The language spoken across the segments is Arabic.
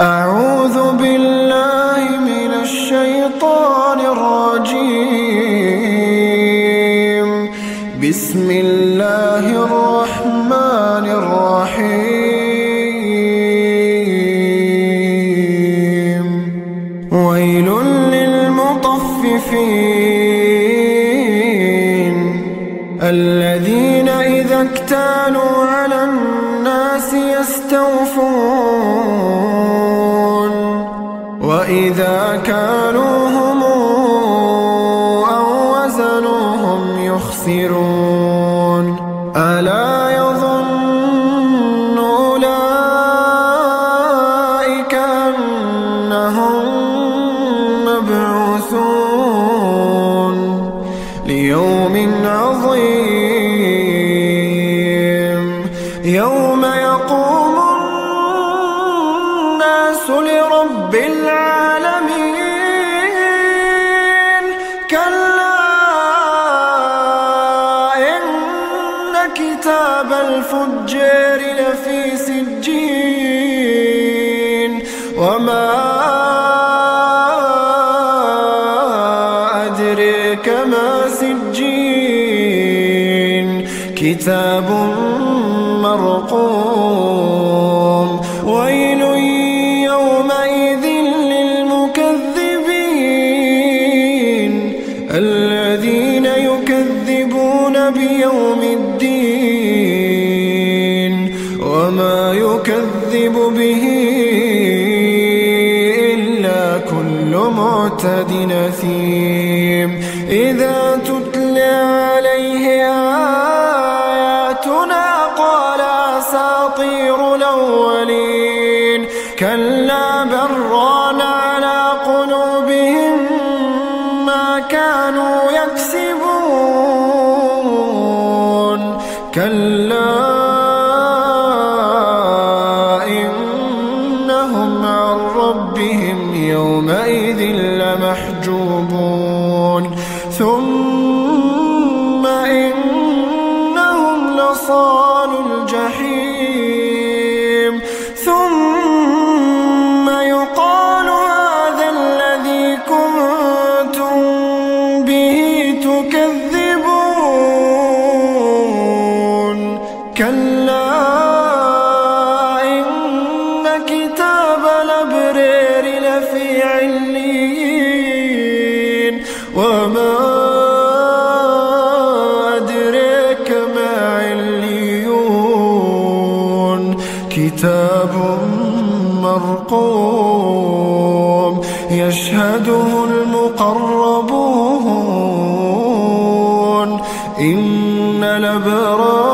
أعوذ بالله من الشيطان الرجيم. بسم الله الرحمن الرحيم. ويل للمطففين. الذين إذا اكتالوا ألا يظن أولئك أنهم مبعوثون ليوم عظيم يوم يقوم الناس لرب العالمين كتاب الفجار لفي سجين وما أدريك ما سجين. كتاب مرقوم ويل بيوم الدين وما يكذب به إلا كل معتد نثيم. إذا تتلى عليه كلا إنهم عن ربهم يومئذ لمحجوبون. ثم كلا إن كتاب الأبرار لفي عليين وما أدريك ما عليون كتاب مرقوم يشهده المقربون إن الأبرار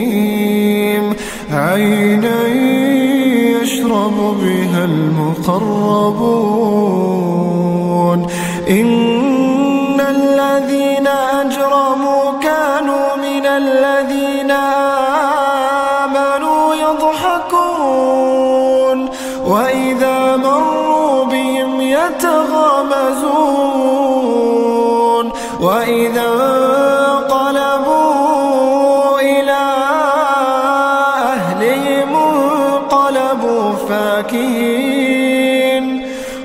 عينا يشرب بها المقربون. إن الذين أجرموا كانوا من الذين آمنوا يضحكون. وإذا مروا بهم يتغامزون. فاكهين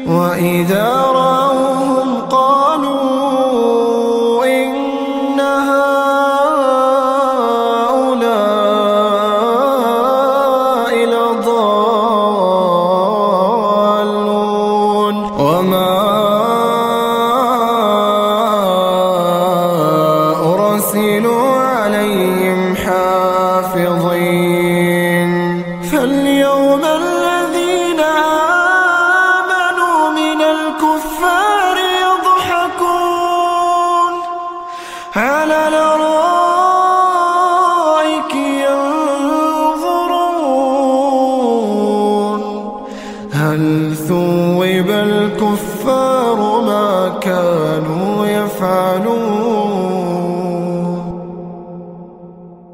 وإذا رأوهم قالوا إن هؤلاء لضالون وما أرسلوا عليهم حافظين فاليوم على الأرائك ينظرون. هل ثوب الكفار ما كانوا يفعلون؟